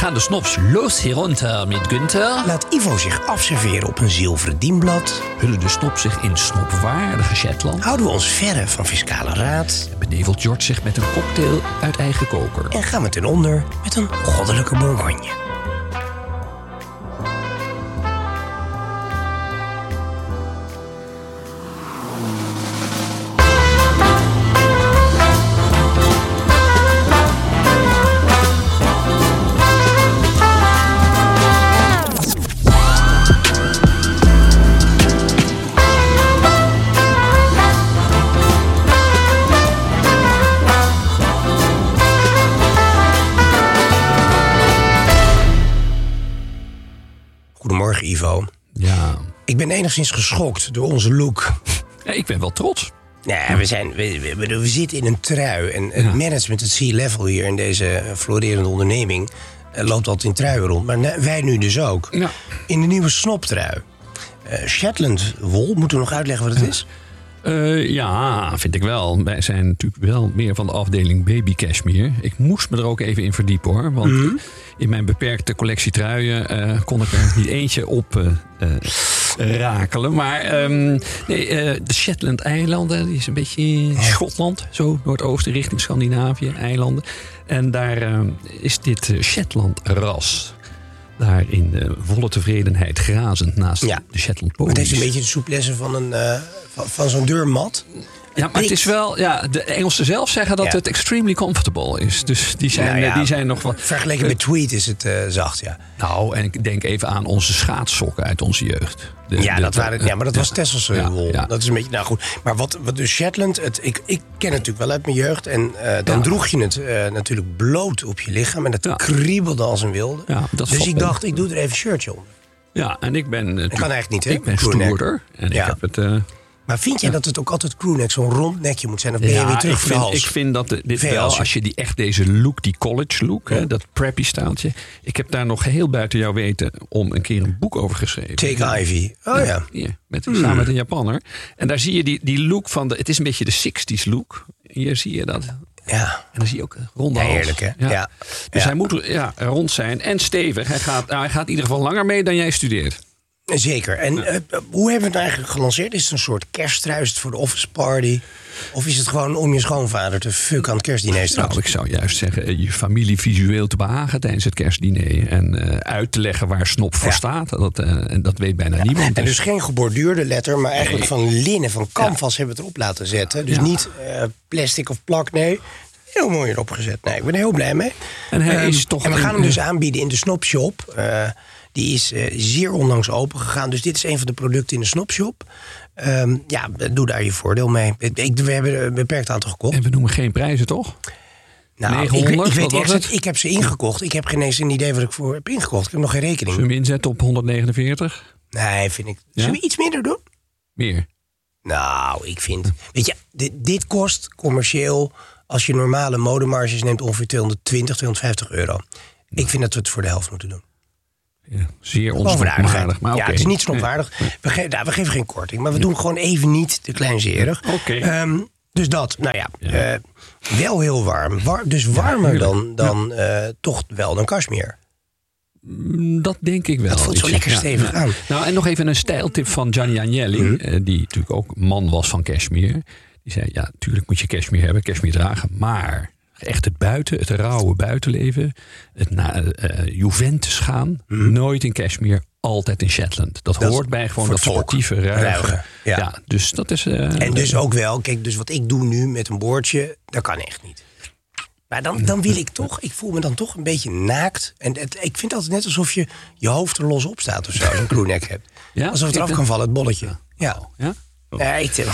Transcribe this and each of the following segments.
Gaan de snops los hierunter met Günther? laat Ivo zich afserveren op een zilveren dienblad. Hullen de snop zich in snopwaardige Shetland? Houden we ons verre van fiscale raad. Benevelt George zich met een cocktail uit eigen koker? En gaan we ten onder met een goddelijke bourgogne. Ben enigszins geschokt door onze look. ja, ik ben wel trots. Ja, we, zijn, we, we, we zitten in een trui. En het management, het C-level hier in deze florerende onderneming... eh, loopt altijd in truien rond. Maar wij nu dus ook. Ja. In de nieuwe snoptrui. Eh Shetland wol, moeten we nog uitleggen wat het is? Eh, ja, vind ik wel. Wij zijn natuurlijk wel meer van de afdeling baby cashmere. Ik moest me er ook even in verdiepen hoor. Want Mhm. in mijn beperkte collectie truien kon ik er niet eentje op rakelen. Maar ehm, nee, eh, de Shetland-eilanden, die is een beetje Schotland. Zo, noordoosten richting Scandinavië, eilanden. En daar eh, is dit eh, Shetland-ras. Daar in eh, volle tevredenheid grazend naast Ja. de Shetland Het heeft een beetje de souplesse van, een, van, van zo'n deurmat. Ja, maar het is wel. Ja, de Engelsen zelf zeggen dat Ja. het extremely comfortable is. Dus die zijn, Nou ja, die zijn nog wat. Vergeleken met tweet is het eh, zacht, ja. Nou, en ik denk even aan onze schaatssokken uit onze jeugd. De- Ja, de- dat, waren, ja maar dat was ja. Tesselse Ja, wol. Dat is een beetje, nou goed. Maar wat, wat dus Shetland, het, ik, ik ken het natuurlijk wel uit mijn jeugd. En eh, dan droeg je het eh, natuurlijk bloot op je lichaam. En dat kriebelde als een wilde. Dus ik dacht, ik doe er even een shirtje onder. Ja, en ik ben. Ik kan eigenlijk niet, hè? Ik ben stoerder. En ik heb het. Maar vind jij dat het ook altijd crewneck zo'n rond nekje moet zijn? Of ben je weer terug ik vind, hals? ik vind dat dit wel, als je die echt deze look, die college look, hè, dat preppy staaltje. Ik heb daar nog geheel buiten jou weten om een keer een boek over geschreven. Take Ivy. Oh ja. Hier, met, samen met een Japanner. En daar zie je die, die look van de. Het is een beetje de 60s look. Hier zie je dat. Ja. En dan zie je ook ronde Ja, heerlijk, hè? Ja. Dus Ja. hij moet ja, rond zijn en stevig. Hij gaat, nou, hij gaat in ieder geval langer mee dan jij studeert. Zeker. En eh, hoe hebben we het eigenlijk gelanceerd? Is het een soort kersttrui? Is het voor de office party? Of is het gewoon om je schoonvader te fuck aan het kerstdiner straks? Nou, ik zou juist zeggen, eh, je familie visueel te behagen tijdens het kerstdiner. En eh, uit te leggen waar snop voor Ja. staat. Dat, en dat weet bijna niemand. En dus geen geborduurde letter, maar eigenlijk van linnen, van canvas hebben we het erop laten zetten. Dus niet plastic of plak, nee. Heel mooi erop gezet. Nee, ik ben er heel blij mee. En hij Ehm, is toch en we gaan hem dus aanbieden in de Snopshop. Eh, die is eh, zeer onlangs open gegaan. Dus dit is een van de producten in de Snopshop. Ehm, ja, doe daar je voordeel mee. Ik, we hebben een beperkt aantal gekocht. En we noemen geen prijzen, toch? Nou, 900, ik, ik weet het? ik heb ze ingekocht. Ik heb geen eens een idee wat ik voor heb ingekocht. Ik heb nog geen rekening. Zullen we inzetten op 149? Nee, vind ik. Ja? Zullen we iets minder doen? Meer. Nou, ik vind. Weet je, dit, dit kost commercieel. Als je normale modemarges neemt, ongeveer 220, 250 euro. Ik vind dat we het voor de helft moeten doen. Ja, zeer onsnopwaardig. Maar ja, het is niet snopwaardig. We, ge- nou, we geven geen korting, maar we doen gewoon even niet te kleinzerig. Oké. Ehm, dus dat, nou ja, Ja. eh, wel heel warm. War- dus warmer dan, dan eh, toch wel dan Kashmir. Mm, Dat denk ik wel. Dat voelt zo lekker stevig aan. Nou, en nog even een stijltip van Gianni Agnelli, Mhm. eh, die natuurlijk ook man was van cashmere. Die zei, ja, natuurlijk moet je cashmere hebben, cashmere dragen, maar echt het buiten, het rauwe buitenleven, het naar eh, Juventus gaan, nooit in cashmere, altijd in Shetland. Dat, Mhm. Hoort bij gewoon dat sportieve, ruige. Ruige, ja. ja. dus dat is... eh, En dus ook wel, kijk, dus wat ik doe nu met een boordje, dat kan echt niet. Maar dan, dan wil ik toch, ik voel me dan toch een beetje naakt. En het, ik vind altijd net alsof je je hoofd er los op staat of zo, als een crewneck hebt. Ja? Alsof het eraf kan vallen, het bolletje. Ja. ja? Nee, ik.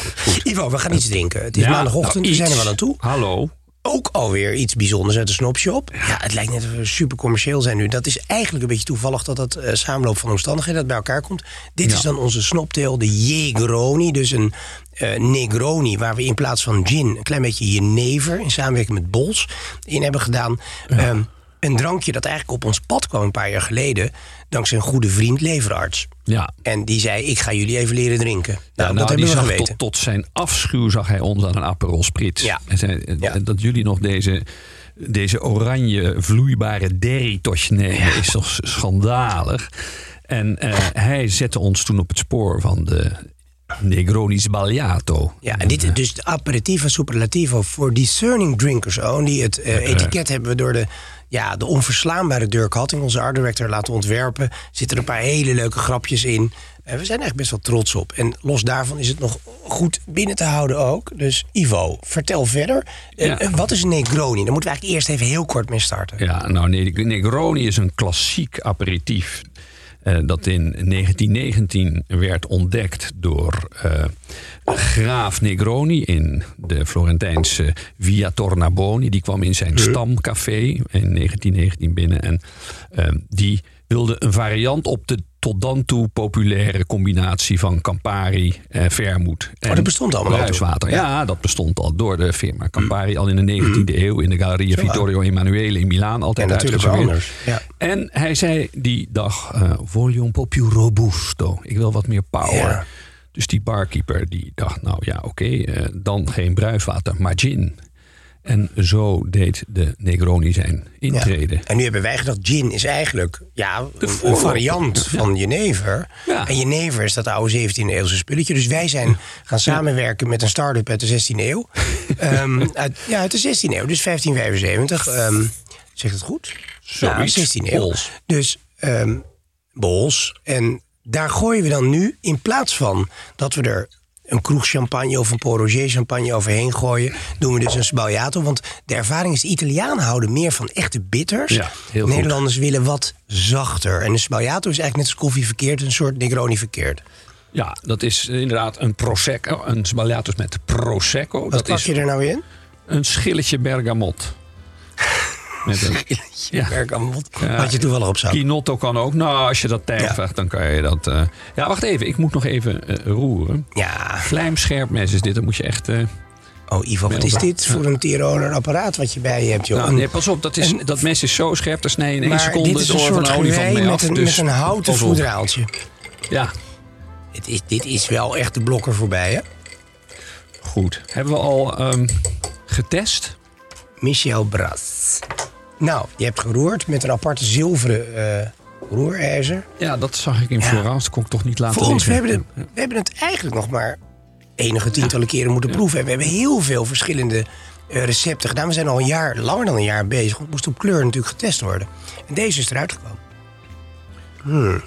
Ivo, we gaan iets drinken. Het is Ja, maandagochtend, nou, we zijn er wel aan toe. Hallo. Ook alweer iets bijzonders uit de snopshop. Ja, het lijkt net of we super commercieel zijn nu. Dat is eigenlijk een beetje toevallig dat dat eh, samenloop van omstandigheden dat bij elkaar komt. Dit is dan onze snopteel, de Jegroni. Dus een eh, Negroni, waar we in plaats van gin een klein beetje jenever in samenwerking met Bols in hebben gedaan. Ehm, een drankje dat eigenlijk op ons pad kwam een paar jaar geleden, dankzij een goede vriend, leverarts. Ja. En die zei: Ik ga jullie even leren drinken. Nou, Ja, dat nou, hebben we zag geweten. tot, tot zijn afschuw zag hij ons aan een Aperol Spritz. Ja. En zei, eh, Ja. Dat jullie nog deze, deze oranje vloeibare derritosje nemen is toch schandalig. En eh, hij zette ons toen op het spoor van de Negroni Sbagliato. Ja, en dit is dus de aperitivo superlativo voor discerning drinkers only. Het eh, etiket hebben we door de, ja, de onverslaanbare Dirk Hatting, onze art director, laten ontwerpen. Zitten er een paar hele leuke grapjes in. En we zijn echt best wel trots op. En los daarvan is het nog goed binnen te houden ook. Dus Ivo, vertel verder. Eh, Ja. eh, wat is een Negroni? Daar moeten we eigenlijk eerst even heel kort mee starten. Ja, nou nee, Negroni is een klassiek aperitief. Eh, dat in 1919 werd ontdekt door eh, graaf Negroni in de Florentijnse Via Tornabuoni. Die kwam in zijn stamcafé in 1919 binnen. En eh, die wilde een variant op de tot dan toe populaire combinatie van Campari, eh, vermoed en Oh, dat bestond al bruiswater. Ja. dat bestond al door de firma Campari al in de 19e eeuw in de Galleria Vittorio Emanuele in Milaan. Altijd En natuurlijk anders. Ja. En hij zei die dag, eh voglio un po' più robusto. Ik wil wat meer power. Ja. Dus die barkeeper die dacht, nou ja, oké, eh, dan geen bruiswater, maar gin. En zo deed de Negroni zijn Ja. intrede. En nu hebben wij gedacht, gin is eigenlijk ja, een, variant van jenever. Ja. En jenever is dat oude 17e eeuwse spulletje. Dus wij zijn gaan samenwerken met een start-up uit de 16e eeuw. Ehm, uit, ja, uit de 16e eeuw, dus 1575. Ehm zegt het goed? Ja, 16e eeuw. Bols. Dus ehm bols. En daar gooien we dan nu, in plaats van dat we er een kroeg champagne of een Port Roger champagne overheen gooien, doen we dus een sbagliato. Want de ervaring is, de Italianen houden meer van echte bitters. Ja, heel goed. Nederlanders willen wat zachter. En een sbagliato is eigenlijk net als koffie verkeerd, een soort Negroni verkeerd. Ja, dat is inderdaad een Prosecco. Een Sbagliatus met Prosecco. Wat dat pak is je er nou in? een schilletje bergamot. Met een Ja. Ja. Wat je toevallig op zat. Quinotto kan ook. Nou, als je dat tijd Ja. vraagt, dan kan je dat... eh, Ja, wacht even. Ik moet nog even eh, roeren. Ja. Vlijmscherp mes is dit. Dat moet je echt... eh, Oh, Ivo, wat is dit voor een Tiroler apparaat wat je bij je hebt, joh? Nou, Een- nee, pas op, dat, is, dat mes is zo scherp, daar snij je in één seconde dit is het een oor van soort een met af. een, dus met een houten pas op. voederaaltje. Ja, Dit is, dit is wel echt de blokker voorbij, hè? goed. Hebben we al ehm, getest? Michel Bras. Nou, je hebt geroerd met een aparte zilveren eh roerijzer. Ja, dat zag ik in Ja. Florence. Dat kon ik toch niet laten Voor ons, we hebben, het, we hebben het eigenlijk nog maar enige tientallen keren moeten proeven. En we hebben heel veel verschillende eh, recepten gedaan. We zijn al een jaar, langer dan een jaar bezig. Want het moest op kleur natuurlijk getest worden. En deze is eruit gekomen.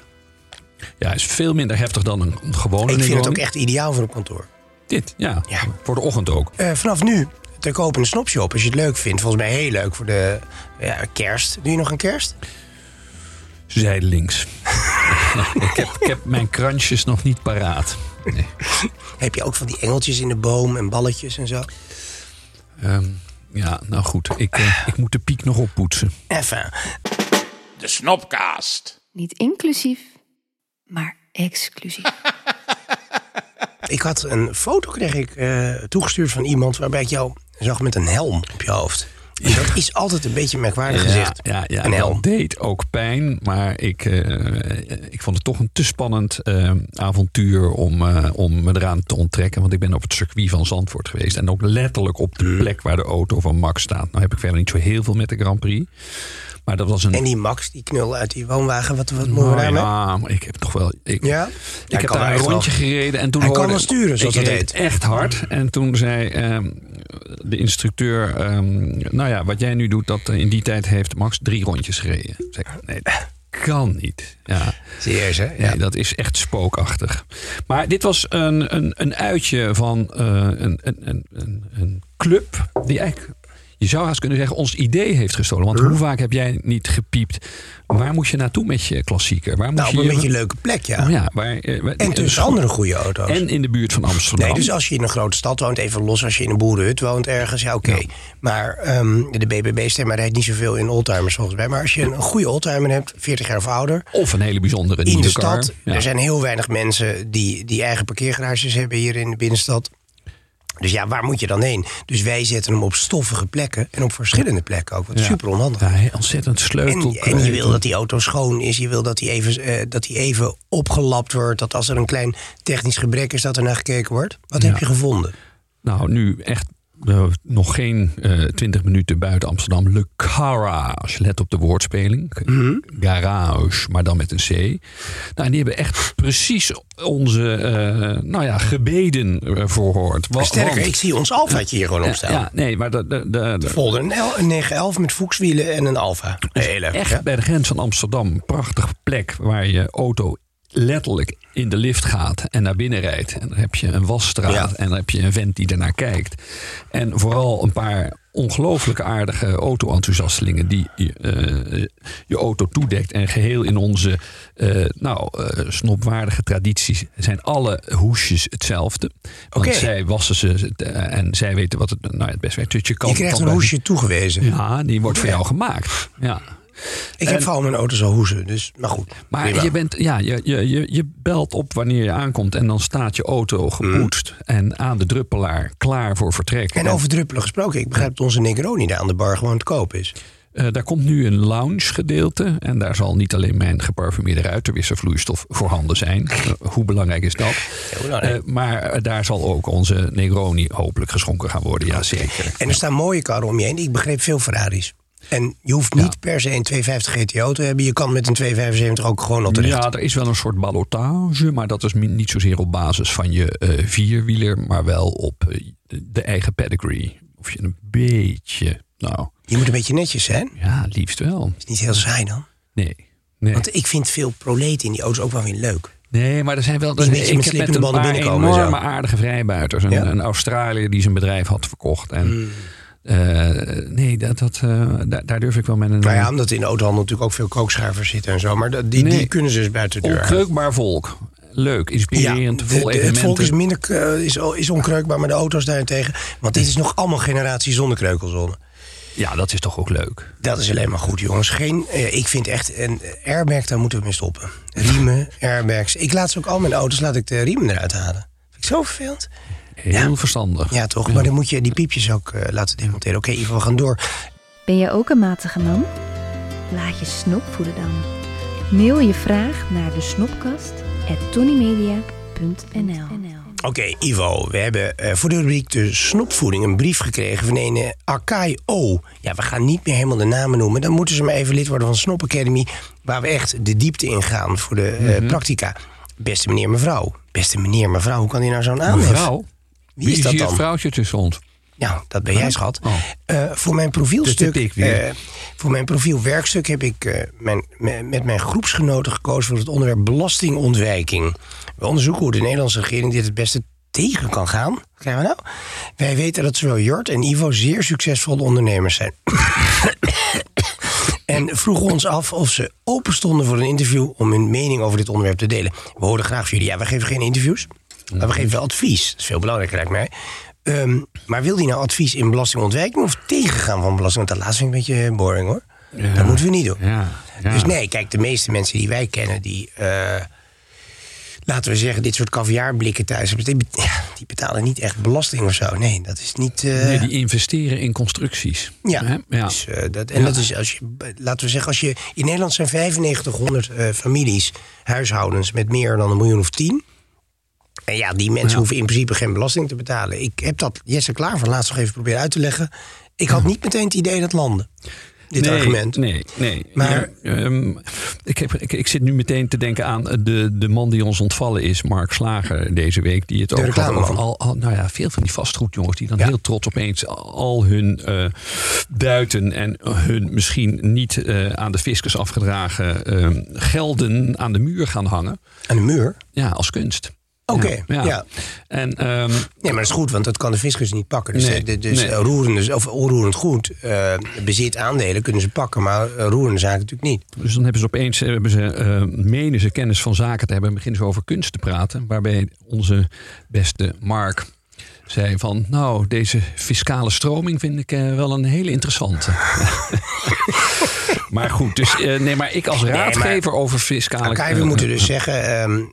Ja, is veel minder heftig dan een gewone Ik vind het ook echt ideaal voor op kantoor. Dit, ja, Ja. Voor de ochtend ook. Eh, vanaf nu te kopen in de snopshop als je het leuk vindt. Volgens mij heel leuk voor de ja, kerst. Doe je nog een kerst? Zijdelings. ik, heb, ik heb mijn krantjes nog niet paraat. Nee. Heb je ook van die engeltjes in de boom en balletjes en zo? Ehm, ja, nou goed. Ik, eh, ik moet de piek nog oppoetsen. Enfin, De Snopcast. Niet inclusief, maar exclusief. ik had een foto kreeg ik, eh, toegestuurd van iemand waarbij ik jou zag met een helm op je hoofd. En dat is altijd een beetje een merkwaardig gezicht. Ja, ja, Een helm. dat deed ook pijn. Maar ik, eh, ik vond het toch een te spannend eh, avontuur om, eh, om me eraan te onttrekken. Want ik ben op het circuit van Zandvoort geweest. En ook letterlijk op de plek waar de auto van Max staat. Nou heb ik verder niet zo heel veel met de Grand Prix. Maar dat was een... En die Max, die knul uit die woonwagen, wat, wat we Nou ja, maar ik heb toch wel... Ik, Ja? ik Hij heb kan daar een rondje gereden en toen Hij kan hoorde wel sturen, zoals dat heet. echt hard. En toen zei ehm, de instructeur... ehm, nou ja, wat jij nu doet, dat eh, in die tijd heeft Max drie rondjes gereden. Ik, nee, dat kan niet. Ja. Serieus, hè? Ja. Nee, dat is echt spookachtig. Maar dit was een, een, een uitje van eh, een, een, een, een club die eigenlijk... Je zou haast kunnen zeggen, ons idee heeft gestolen. Want hoe vaak heb jij niet gepiept? Waar moest je naartoe met je klassieker? Waar moest Nou, op je een je- beetje een leuke plek, ja. Oh ja, waar, eh, waar- En tussen andere goede auto's. En in de buurt van Amsterdam. Nee, dus als je in een grote stad woont, even los als je in een boerenhut woont ergens, ja oké. Maar ehm, de BBB-stemmer rijdt niet zoveel in oldtimers volgens mij. Maar als je een goede oldtimer hebt, 40 jaar of ouder, Of een hele bijzondere in de stad, Ja. er zijn heel weinig mensen die, die eigen parkeergarages hebben hier in de binnenstad. Dus ja, waar moet je dan heen? Dus wij zetten hem op stoffige plekken en op verschillende plekken ook. Wat Ja. super onhandig. Ja, ontzettend sleutel. En, en je wil dat die auto schoon is. Je wil dat die, even, eh, dat die even opgelapt wordt. Dat als er een klein technisch gebrek is, dat er naar gekeken wordt. Wat heb je gevonden? Nou, nu echt eh, nog geen eh 20 minuten buiten Amsterdam. Le Garage. Let op de woordspeling. Mhm. Garage, maar dan met een C. Nou, en die hebben echt precies onze eh, nou ja, gebeden verhoord. Wa- Sterker, want- ik zie ons Alfaatje hier gewoon opstaan. ja, nee, maar de, de, de, de- Folder, een, L- een 911 met Fuchswielen en een Alfa. Heel leuk. echt ja. bij de grens van Amsterdam. Prachtige plek waar je auto letterlijk in de lift gaat en naar binnen rijdt. En dan heb je een wasstraat Ja. en dan heb je een vent die ernaar kijkt. En vooral een paar ongelooflijk aardige auto-enthousiastelingen... die je, eh, je auto toedekt en geheel in onze eh, nou, eh, snopwaardige tradities... zijn alle hoesjes hetzelfde. Want zij wassen ze en zij weten wat het, nou, het best werkt. Dus je, kan Je krijgt een hoesje toegewezen. Ja, die wordt voor jou gemaakt. Ja. Ik heb vooral mijn auto's al hoesen, dus maar goed. Maar je, bent, ja, je, je, je, je belt op wanneer je aankomt en dan staat je auto gepoetst en aan de druppelaar klaar voor vertrek. En over druppelen gesproken, ik begrijp dat onze Negroni daar aan de bar gewoon te koop is. Eh, daar komt nu een lounge gedeelte en daar zal niet alleen mijn geparfumeerde ruitenwisselvloeistof voorhanden zijn. Eh, hoe belangrijk is dat? Eh, maar daar zal ook onze Negroni hopelijk geschonken gaan worden, ja zeker. En er staan mooie karren om je heen. Ik begreep veel Ferraris. En je hoeft niet per se een 250 GTO te hebben. Je kan met een 275 ook gewoon al terecht. Ja, er is wel een soort ballotage, maar dat is niet zozeer op basis van je eh, vierwieler, maar wel op eh, de eigen pedigree. Of je een beetje, nou Je moet een beetje netjes zijn. ja, liefst wel. Is niet heel saai dan. Nee. Nee. Want ik vind veel proleten in die auto's ook wel weer leuk. nee, maar er zijn wel. Die een ik heb met een paar binnenkomen en zo. enorme aardige vrijbuiters. Een, Ja? een Australiër die zijn bedrijf had verkocht. En Hmm. Eh, nee, dat, dat, eh, daar, daar durf ik wel met een. Nou ja, omdat in de autohandel natuurlijk ook veel kookschuivers zitten en zo. Maar dat- die, Nee. die kunnen ze dus buiten de deur. Onkreukbaar volk. Leuk, Ja, inspirerend, de- vol de- het volk is minder eh, is, is onkreukbaar, maar de auto's daarentegen. Want dit is nog allemaal generatie zonder kreukelzone. Ja, dat is toch ook leuk. Dat is alleen maar goed, jongens. Geen, eh, ik vind echt een airbag, daar moeten we mee stoppen. Riemen, airbags. Ik laat ze ook al mijn auto's, laat ik de riemen eruit halen. Zo vervelend. Heel Ja. verstandig. Ja, toch? Maar dan moet je die piepjes ook eh, laten demonteren. Oké, Ivo, we gaan door. Ben je ook een matige man? Laat je snop voeden dan. Mail je vraag naar de snopkast Oké, Ivo, we hebben eh, voor de rubriek de snopvoeding een brief gekregen van een Akai O. Ja, we gaan niet meer helemaal de namen noemen. Dan moeten ze maar even lid worden van Snop Academy, waar we echt de diepte in gaan voor de eh, praktica. Beste meneer, mevrouw. Beste meneer, mevrouw, hoe kan hij nou zo'n hebben? Mevrouw? Wie is dat hier dan? vrouwtje tussen ons? Nou, dat ben jij, schat. Oh. Eh, voor mijn profielstuk, eh, voor mijn profielwerkstuk heb ik eh, mijn, me- met mijn groepsgenoten gekozen voor het onderwerp belastingontwijking. We onderzoeken hoe de Nederlandse regering dit het beste tegen kan gaan. Wat krijgen we nou? Wij weten dat zowel Jort en Ivo zeer succesvolle ondernemers zijn. En vroegen ons af of ze open stonden voor een interview om hun mening over dit onderwerp te delen. We hoorden graag van jullie. Ja, we geven geen interviews, maar we geven wel advies. Dat is veel belangrijker, lijkt mij. Ehm, maar wil die nou advies in belastingontwijking of tegengaan van belasting? Want dat laatste vind ik een beetje boring hoor. Dat moeten we niet doen. Ja. ja. Dus nee, kijk, de meeste mensen die wij kennen, die. eh, laten we zeggen, dit soort caviarblikken thuis hebben, die, betalen niet echt belasting of zo. Nee, dat is niet. eh, Nee, die investeren in constructies. Ja, Hè? ja. Dus, eh, dat, en Ja. dat is als je, laten we zeggen, als je in Nederland zijn 9500 eh, families, huishoudens met meer dan een miljoen of tien. En ja, die mensen Ja. hoeven in principe geen belasting te betalen. Ik heb dat Jesse Klaver laatst nog even proberen uit te leggen. Ik had niet meteen het idee dat landen. Dit nee, argument. Nee, nee. Maar- Ja, ehm, ik, heb, ik, ik zit nu meteen te denken aan de, de man die ons ontvallen is, Mark Slager, deze week. Die het ook had over al, al, nou ja, veel van die vastgoedjongens die dan Ja. heel trots opeens al hun eh, duiten en hun misschien niet eh, aan de fiscus afgedragen ehm, gelden aan de muur gaan hangen. Aan de muur? Ja, als kunst. Oké, ja. En Nee, maar dat is goed, want dat kan de fiscus niet pakken. Dus, Nee, eh, de- dus nee. eh, roerende, of onroerend goed, eh, bezit, aandelen kunnen ze pakken, maar roerende zaken natuurlijk niet. Dus dan hebben ze opeens, hebben ze, menen ze kennis van zaken te hebben en beginnen ze over kunst te praten. Waarbij onze beste Mark zei van, nou, deze fiscale stroming vind ik wel een hele interessante. maar goed, dus nee, maar ik als maar- raadgever over fiscale... Kijk, we moeten dus zeggen, ehm, eh,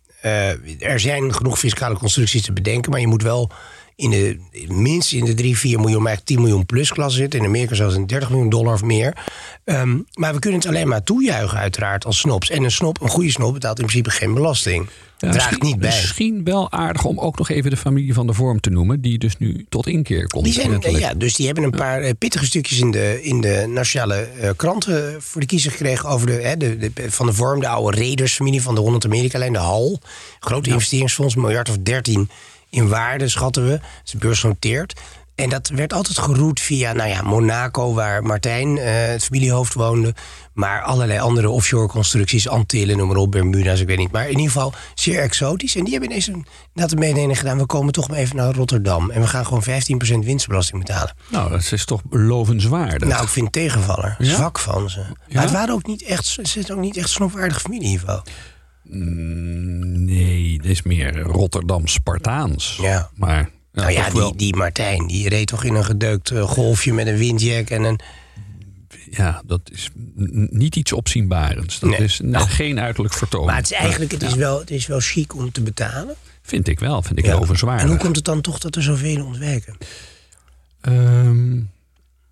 er zijn genoeg fiscale constructies te bedenken, maar je moet wel in de minstens in de 3, 4 miljoen, maar eigenlijk 10 miljoen plus klasse zitten. In Amerika zelfs in 30 miljoen dollar of meer. Ehm, maar we kunnen het alleen maar toejuichen, uiteraard, als snops. En een snop, een goede snop, betaalt in principe geen belasting. ja, Draagt niet bij. Misschien wel aardig om ook nog even de familie van de vorm te noemen, die dus nu tot inkeer komt. Die zijn, ja, dus die hebben een paar eh, pittige stukjes in de, in de nationale eh, kranten voor de kiezer gekregen over de, hè, de, de- van de vorm, de oude Raiders-familie van de 100 Amerika-lijn, de HAL. Grote investeringsfonds, miljard of 13 in waarde, schatten we. Het is beursgenoteerd. En dat werd altijd geroet via nou ja, Monaco, waar Martijn, eh, het familiehoofd, woonde. Maar allerlei andere offshore constructies, Antillen, noem maar op, Bermuda's, ik weet niet. Maar in ieder geval zeer exotisch. En die hebben ineens een, een mededeling gedaan. We komen toch maar even naar Rotterdam. En we gaan gewoon 15% winstbelasting betalen. Nou, dat is toch lovenswaardig. Nou, ik vind het tegenvaller. Ja? Zwak van ze. Maar het waren ook niet echt, ze zitten ook niet echt snopwaardige familie in ieder geval. Mm, Nee, dit is meer Rotterdam Spartaans. Ja. Maar nou ja, die, die Martijn, die reed toch in een gedeukt eh, golfje met een windjack en een... ja, dat is niet iets opzienbarends. Dat Nee. is n- Nou. geen uiterlijk vertoon. Maar het is eigenlijk, het is, wel, het is wel chic om te betalen. Vind ik wel, vind ik Ja. lovenswaardig. En hoe komt het dan toch dat er zoveel ontwijken? Ehm,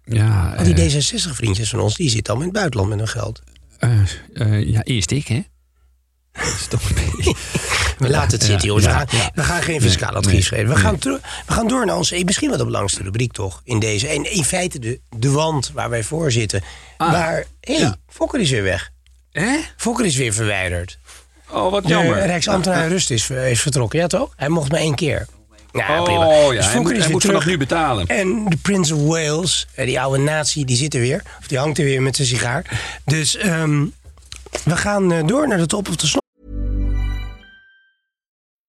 ja, Al die eh, D66-vriendjes van ons, die zitten allemaal in het buitenland met hun geld. eh, ja, eerst ik, hè? Dat is toch een beetje... We laten het ja, zitten, jongens. We, ja, gaan, ja. we gaan geen fiscaal Nee, advies nee, geven. We, nee. gaan we gaan door naar onze, misschien wel de belangrijkste rubriek toch, in deze. En in feite de, de wand waar wij voor zitten. Ah, waar, hé, hey, ja. Fokker is weer weg. Hè? Fokker is weer verwijderd. Oh, wat De jammer. Rijksambtenaar Rust is, is vertrokken, ja toch? Hij mocht maar één keer. Ja, Oh, prima. ja, Dus hij Fokker moet, is hij weer moet terug. vanaf nu betalen. En de Prince of Wales, eh, die oude nazi, die zit er weer. Of die hangt er weer met zijn sigaar. Dus ehm, we gaan eh, door naar de top of de snop.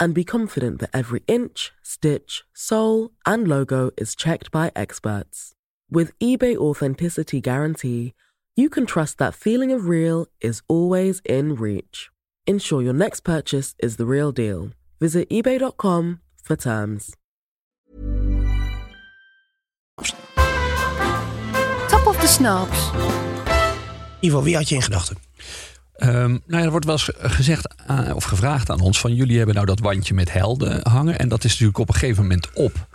and be confident that every inch, stitch, sole, and logo is checked by experts. With eBay Authenticity Guarantee, you can trust that feeling of real is always in reach. Ensure your next purchase is the real deal. Visit eBay.com for terms. Top of the Snaps. Ivo, wie had je in gedachten? Ehm, nou ja, er wordt wel eens gezegd of gevraagd aan ons van jullie hebben nou dat wandje met helden hangen en dat is natuurlijk op een gegeven moment op.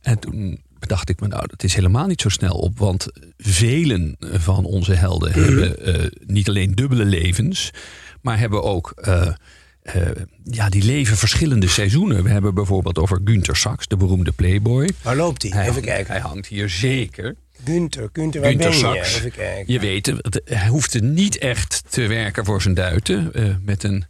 En toen bedacht ik me nou dat is helemaal niet zo snel op, want velen van onze helden hebben eh, niet alleen dubbele levens, maar hebben ook eh, eh, ja, die leven verschillende seizoenen. We hebben bijvoorbeeld over Günter Sachs, de beroemde playboy. Waar loopt hij? Even kijken. hij hangt hier zeker. Günther, Günther, waar ben je? Sachs. Even kijken. Je weet, hij hoefde niet echt te werken voor zijn duiten. eh, met een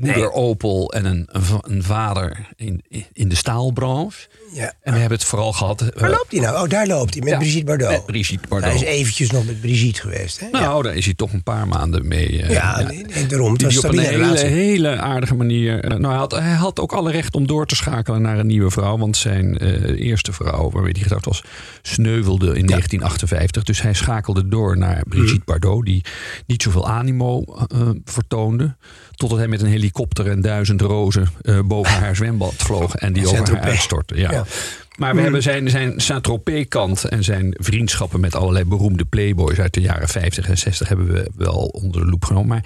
moeder Opel en een, een, va- een vader in, in de staalbranche. Ja. En we hebben het vooral gehad... eh, Waar loopt hij nou? Oh, daar loopt hij, met ja, Brigitte Bardot. Met Brigitte Bardot. Hij is eventjes nog met Brigitte geweest. Hè? Nou, daar is hij toch een paar maanden mee. eh, ja, nee, nee, daarom. Die, was die een op een hele, hele aardige manier. eh, Nou, hij had, hij had ook alle recht om door te schakelen naar een nieuwe vrouw. Want zijn eerste vrouw, waarmee hij getrouwd was, sneuvelde in 1958. Dus hij schakelde door naar Brigitte Mhm. Bardot, die niet zoveel animo vertoonde. Totdat hij met een helikopter en duizend rozen eh, boven haar zwembad vloog en die over haar uitstortte. Ja. Ja. Maar we hebben zijn, zijn Saint-Tropez-kant en zijn vriendschappen met allerlei beroemde playboys uit de jaren 50 en 60 hebben we wel onder de loep genomen. Maar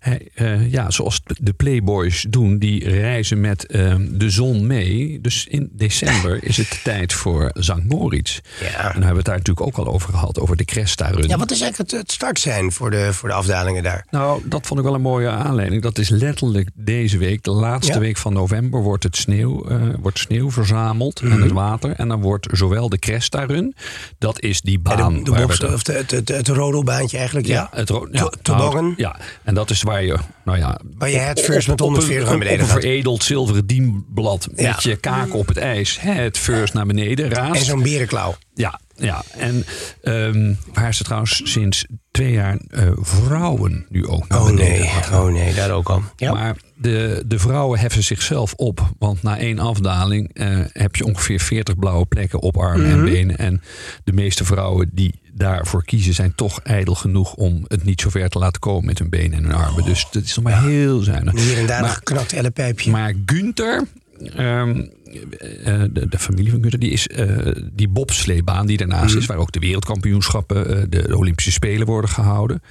hij, eh, ja, zoals de playboys doen, die reizen met eh, de zon mee. Dus in december is het tijd voor St. Moritz. Ja. En daar hebben we het daar natuurlijk ook al over gehad, over de Cresta-run. Ja, wat is eigenlijk het, het start zijn voor de, voor de afdalingen daar? Nou, dat vond ik wel een mooie aanleiding. Dat is letterlijk deze week, de laatste Ja. week van november, wordt het sneeuw, eh, wordt sneeuw verzameld en Mhm. het water. En dan wordt zowel de Cresta Run, dat is die baan. de, de, of de, het, het, het rodelbaantje eigenlijk, ja. ja, het ro- ja, To- toboggan. nou, ja, en dat is waar je, nou ja, Waar je het first met op- op 140 naar beneden op een gaat. veredeld zilveren dienblad Ja. met je kaak op het ijs, het first naar beneden raast. En zo'n berenklauw. Ja, ja. En ehm, waar ze trouwens sinds twee jaar eh, vrouwen nu ook naar Oh beneden nee, oh nee, daar ook al. Ja. Maar de, de vrouwen heffen zichzelf op. Want na één afdaling eh, heb je ongeveer 40 blauwe plekken op armen Mhm. en benen. En de meeste vrouwen die daarvoor kiezen zijn toch ijdel genoeg om het niet zo ver te laten komen met hun benen en hun armen. Dus dat is nog maar heel zuinig. Hier en daar een Maar- geknakt ellepijpje. maar Gunther, ehm, eh, de, de familie van Gunther, die is eh, die bobsleebaan die daarnaast Mhm. is, waar ook de wereldkampioenschappen, eh, de, Olympische Spelen worden gehouden.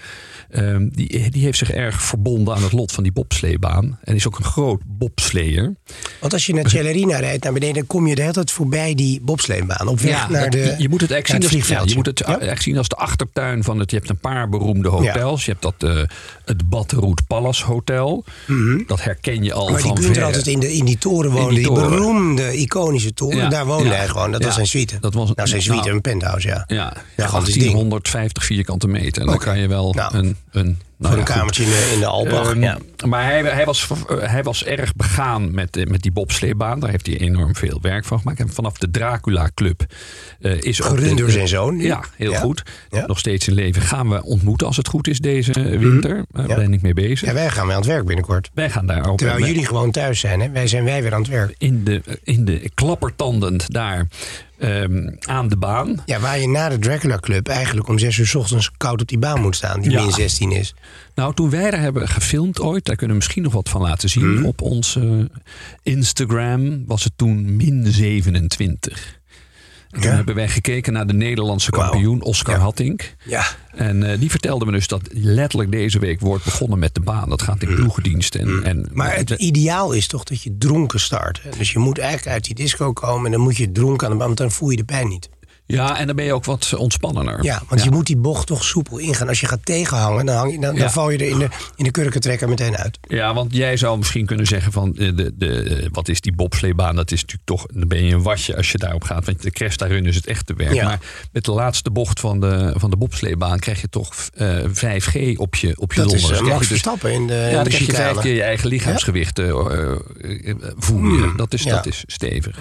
ehm, die, die heeft zich erg verbonden aan het lot van die bobsleebaan. En is ook een groot bobsleer. Want als je naar Celerina rijdt naar beneden, dan kom je de hele tijd voorbij die bobsleebaan. Op weg naar de je, moet het echt zien, als, ja, vliegveldje. je moet het Ja? echt zien als de achtertuin van het. Je hebt een paar beroemde hotels. Je hebt dat eh, het Badroet Palace Hotel. Dat herken je al Mhm. Maar die van Gunther ver. altijd in, de, in die toren woonde. die die, toren. Beroemde, iconische toren. Ja, Daar woonde ja. hij gewoon. Dat Ja, was zijn suite. dat was- nou, zijn suite, nou, een penthouse, ja. Ja, ding. 1850 vierkante meter. En dan kan je wel Nou, een, een, nou Voor een kamertje in de, in de. Ehm, ja. Maar hij, hij, was, eh, hij was erg begaan met, eh, met die bobsleebaan. Daar heeft hij enorm veel werk van gemaakt. En vanaf de Dracula Club eh, is. Gerund door zijn zoon. Ja, heel Ja. goed. Ja. Nog steeds in leven. Gaan we ontmoeten als het goed is deze winter. Daar Mhm. Ja. ben ik mee bezig. ja, wij gaan weer aan het werk binnenkort. Wij gaan daar ook... Terwijl jullie gewoon thuis zijn. Hè? Wij zijn wij weer aan het werk. in de, in de klappertandend daar ehm, aan de baan. Ja, waar je na de Dracula Club eigenlijk om zes uur 's ochtends koud op die baan moet staan. Die Ja. min 16 is. Nou, toen wij daar hebben gefilmd ooit, daar kunnen we misschien nog wat van laten zien. Mhm. Op onze Instagram was het toen min 27. En toen Ja. hebben wij gekeken naar de Nederlandse kampioen Oscar Ja. Hattink. Ja. En eh, die vertelde me dus dat letterlijk deze week wordt begonnen met de baan. Dat gaat in ploegendienst. En, en, Mhm. Maar het ideaal is toch dat je dronken start. Hè? Dus je moet eigenlijk uit die disco komen en dan moet je dronken aan de baan, want dan voel je de pijn niet. Ja, en dan ben je ook wat ontspannender. Ja, want je moet die bocht toch soepel ingaan. Als je gaat tegenhangen, dan, hang je, dan, Ja. dan val je er in de, in de kurkentrekker meteen uit. Ja, want jij zou misschien kunnen zeggen van eh, de, de, eh, wat is die bobsleebaan? Dat is natuurlijk toch, dan ben je een wasje als je daarop gaat. Want de Cresta Run is het echte werk. Ja. Maar met de laatste bocht van de, van de bobsleebaan krijg je toch eh 5G op je, op je Dat is uh, Max je dus- Verstappen in de, ja, in dan krijg je vijf keer je eigen lichaamsgewicht eh, eh, eh, voel je. dat, is, ja. dat is stevig.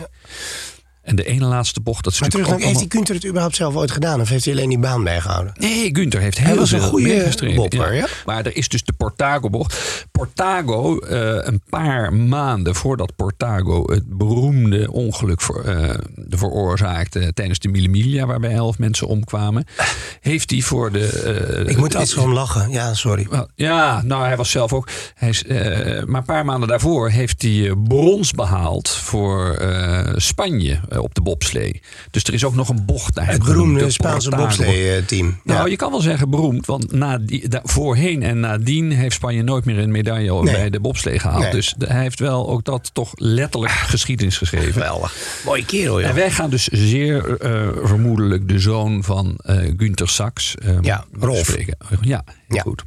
En de ene laatste bocht, dat is Maar terug, ook heeft die Gunther het überhaupt zelf ooit gedaan? Of heeft hij alleen die baan bijgehouden? Nee, Gunther heeft Hij heel was een veel goede ja. Maar er is dus de Portago-bocht. Portago, eh, een paar maanden voordat Portago het beroemde ongeluk voor, eh, veroorzaakte tijdens de Mille Miglia, waarbij elf mensen omkwamen, heeft hij voor de. eh, Ik moet altijd zo om lachen. Ja, sorry. Ja, nou, hij was zelf ook. Hij is, eh, maar een paar maanden daarvoor heeft hij eh, brons behaald voor eh, Spanje eh, op de bobslee. Dus er is ook nog een bocht naar hem Het beroemde de Spaanse bobslee-team. Nou, je kan wel zeggen beroemd, want na die, da- voorheen en nadien heeft Spanje nooit meer een medaille Nee. bij de bobslee gehaald. Nee. Dus de- hij heeft wel ook dat toch letterlijk geschiedenis geschreven. Geweldig. Mooie kerel, joh. En wij gaan dus zeer eh, vermoedelijk de zoon van eh Günther Sachs eh, Ja, Rolf. spreken. Ja, heel Ja. goed.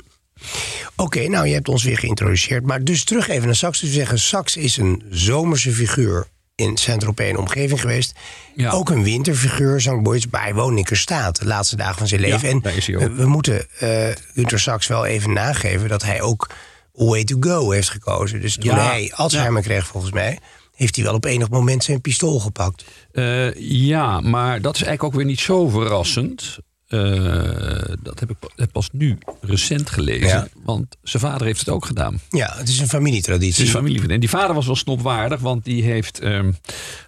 Oké, nou, je hebt ons weer geïntroduceerd. Maar dus terug even naar Sax. Dus we zeggen, Sax is een zomerse figuur in Saint-Tropez en omgeving geweest. Ja. Ook een winterfiguur, Zang Boys, woont in Kerstaat de laatste dagen van zijn leven. Ja, en we, we moeten eh Günter Sachs wel even nageven dat hij ook Way to Go heeft gekozen. Dus toen Ja. hij Alzheimer kreeg, volgens mij, heeft hij wel op enig moment zijn pistool gepakt. Eh, ja, maar dat is eigenlijk ook weer niet zo verrassend. Eh, dat heb ik pas nu recent gelezen. Ja. Want zijn vader heeft het ook gedaan. Ja, het is een familietraditie. Het is familie. En die vader was wel snopwaardig, want die heeft, ehm,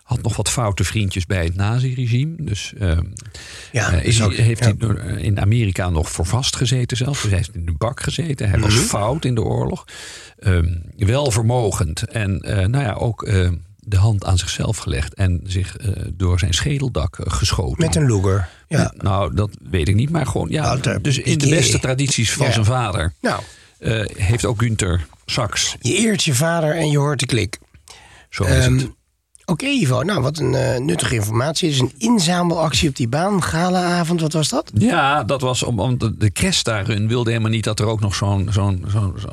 had nog wat foute vriendjes bij het naziregime. Dus ehm, Ja, eh, dat is is hij- ook- heeft ja. hij eh, in Amerika nog voor vastgezeten zelfs. Dus hij heeft in de bak gezeten. Hij was Mhm. fout in de oorlog. Ehm, wel vermogend. En nou ja, ook eh, de hand aan zichzelf gelegd. En zich eh, door zijn schedeldak eh, geschoten. Met een Luger. Ja. Nou, dat weet ik niet. Maar gewoon, ja. Wouter dus in de beste tradities van Ja. zijn vader. Nou, eh, heeft ook Günther Sachs. je eert je vader en je hoort de klik. Zo is Ehm, het. Oké, Ivo. Nou, wat een eh, nuttige informatie. Is een inzamelactie op die baan. Galaavond, wat was dat? Ja, dat was om, om de, de Cresta-run wilde helemaal niet dat er ook nog zo'n zo'n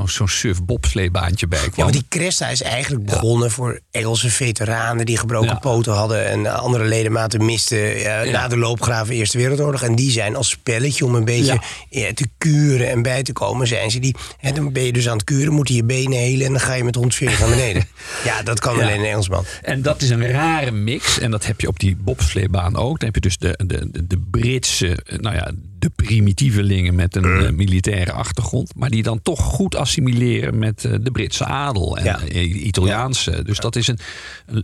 zo'n bobsleebbaantje bij kwam. Ja, maar die Cresta is eigenlijk begonnen voor Engelse veteranen die gebroken Ja. poten hadden en andere ledematen misten eh, na de loopgraven Eerste Wereldoorlog. En die zijn als spelletje om een beetje ja, te kuren en bij te komen, zijn ze die. Hè, dan ben je dus aan het kuren, moeten je benen helen en dan ga je met 140 naar beneden. ja, dat kan alleen een Engelsman. En dat is een rare mix. En dat heb je op die bobsleebaan ook. Dan heb je dus de, de, de, Britse, eh, nou ja, de primitievelingen met een eh, militaire achtergrond. Maar die dan toch goed assimileren met eh, de Britse adel en Ja. eh, Italiaanse. Dus dat is een.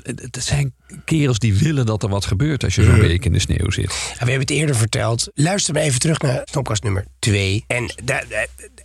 Het zijn kerels die willen dat er wat gebeurt als je zo'n week in de sneeuw zit. We hebben het eerder verteld. Luister maar even terug naar Snopkast nummer 2. En daar-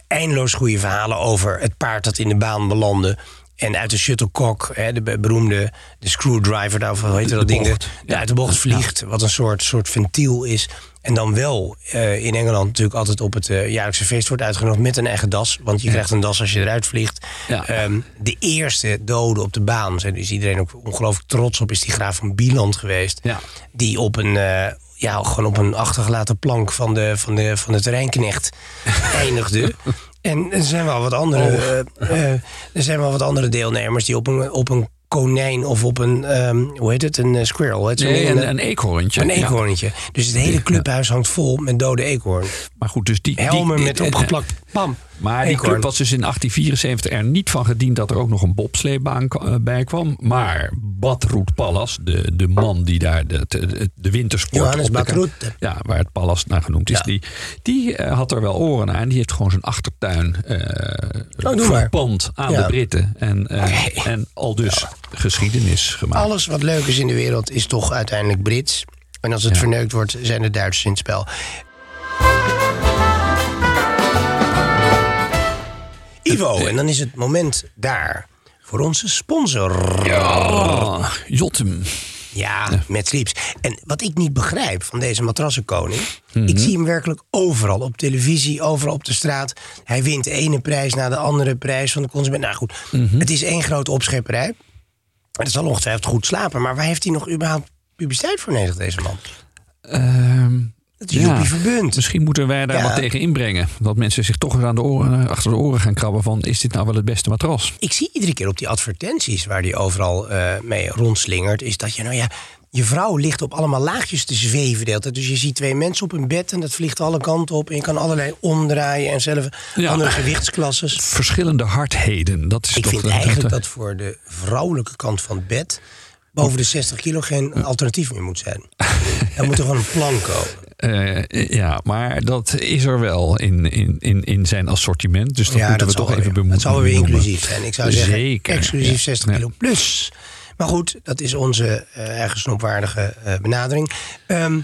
eindeloos goede verhalen over het paard dat in de baan belandde. En uit de shuttlecock, hè, de be- beroemde de screwdriver, daar, of hoe heet dat De ding? bocht. De, uit de bocht vliegt, wat een soort, soort ventiel is. En dan wel eh, in Engeland natuurlijk altijd op het eh, jaarlijkse feest wordt uitgenodigd met een eigen das. Want je krijgt een das als je eruit vliegt. Ja. Ehm, de eerste dode op de baan, daar is iedereen ook ongelooflijk trots op, is die graaf van Bieland geweest Ja. die op een, eh, ja, gewoon op een achtergelaten plank van de, van de, van de terreinknecht eindigde. En er zijn wel wat andere, eh, eh, er zijn wel wat andere deelnemers die op een, op een konijn of op een, ehm, hoe heet het, een eh, squirrel. Het Nee, een, een, een eekhoorntje. een Ja. eekhoorntje. Dus het hele clubhuis hangt vol met dode eekhoorn. Maar goed, dus die. die- Helmen met eh, opgeplakt, pam. Maar die club was dus in 1874 er niet van gediend dat er ook nog een bobsleebaan eh, bij kwam. Maar Badroet Pallas, de, de man die daar de, de, de wintersport... Johannes op Badroet. Ja, waar het Pallas naar genoemd is. Ja. Die, die eh, had er wel oren naar. En die heeft gewoon zijn achtertuin eh Oh, maar. verpand aan Ja. de Britten. En, en al dus geschiedenis gemaakt. Alles wat leuk is in de wereld is toch uiteindelijk Brits. En als het verneukt wordt, zijn de Duitsers in het spel. Ivo, en dan is het moment daar voor onze sponsor. Jotem. Ja, met Sleeps. En wat ik niet begrijp van deze matrassenkoning... Mhm. ik zie hem werkelijk overal. Op televisie, overal op de straat. Hij wint de ene prijs na de andere prijs van de consument. Nou goed, Mhm. het is één grote opschepperij. En het zal ongetwijfeld goed slapen. Maar waar heeft hij nog überhaupt publiciteit voor nodig, deze man? Ehm, Het is Joepie Verbunt. Misschien moeten wij daar Ja. wat tegen inbrengen. Dat mensen zich toch eens aan de oren, eh, achter de oren gaan krabben van... is dit nou wel het beste matras? Ik zie iedere keer op die advertenties waar hij overal eh, mee rondslingert... is dat je, nou ja, je vrouw ligt op allemaal laagjes te zweven. de hele tijd. Dus je ziet twee mensen op een bed en dat vliegt alle kanten op. En je kan allerlei omdraaien en zelf Ja. andere gewichtsklasses. Verschillende hardheden. Dat is Ik toch vind eigenlijk de- dat voor de vrouwelijke kant van het bed... boven de 60 kilo geen alternatief meer moet zijn. Er moet er gewoon een plan komen. Eh, ja, maar dat is er wel in, in, in, in zijn assortiment. Dus dat ja, moeten dat we toch even. Het zal wel weer inclusief zijn. Ik zou zeggen, Zeker. exclusief ja. 60 Ja. kilo plus. Maar goed, dat is onze eh, eigen snopwaardige eh, benadering. Ehm,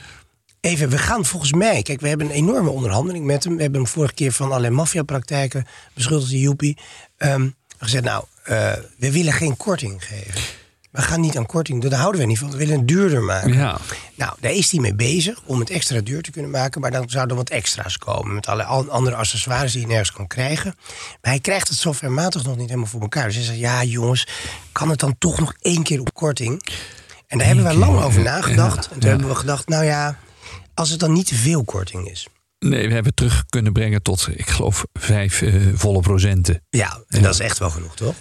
even, we gaan volgens mij... Kijk, we hebben een enorme onderhandeling met hem. We hebben hem vorige keer van allerlei maffiapraktijken beschuldigd, die Joepie. Ehm gezegd, nou, eh, we willen geen korting geven. We gaan niet aan korting doen, daar houden we niet van. We willen het duurder maken. Ja. Nou, daar is hij mee bezig om het extra duur te kunnen maken. Maar dan zouden wat extra's komen. Met an- andere accessoires die je nergens kan krijgen. Maar hij krijgt het softwarematig nog niet helemaal voor elkaar. Dus hij zegt, ja jongens, kan het dan toch nog één keer op korting? En daar hebben wij lang over nagedacht. en toen ja. hebben we gedacht, nou ja, als het dan niet te veel korting is. Nee, we hebben het terug kunnen brengen tot, ik geloof, vijf eh, volle procenten. Ja, en dat is echt wel genoeg, toch?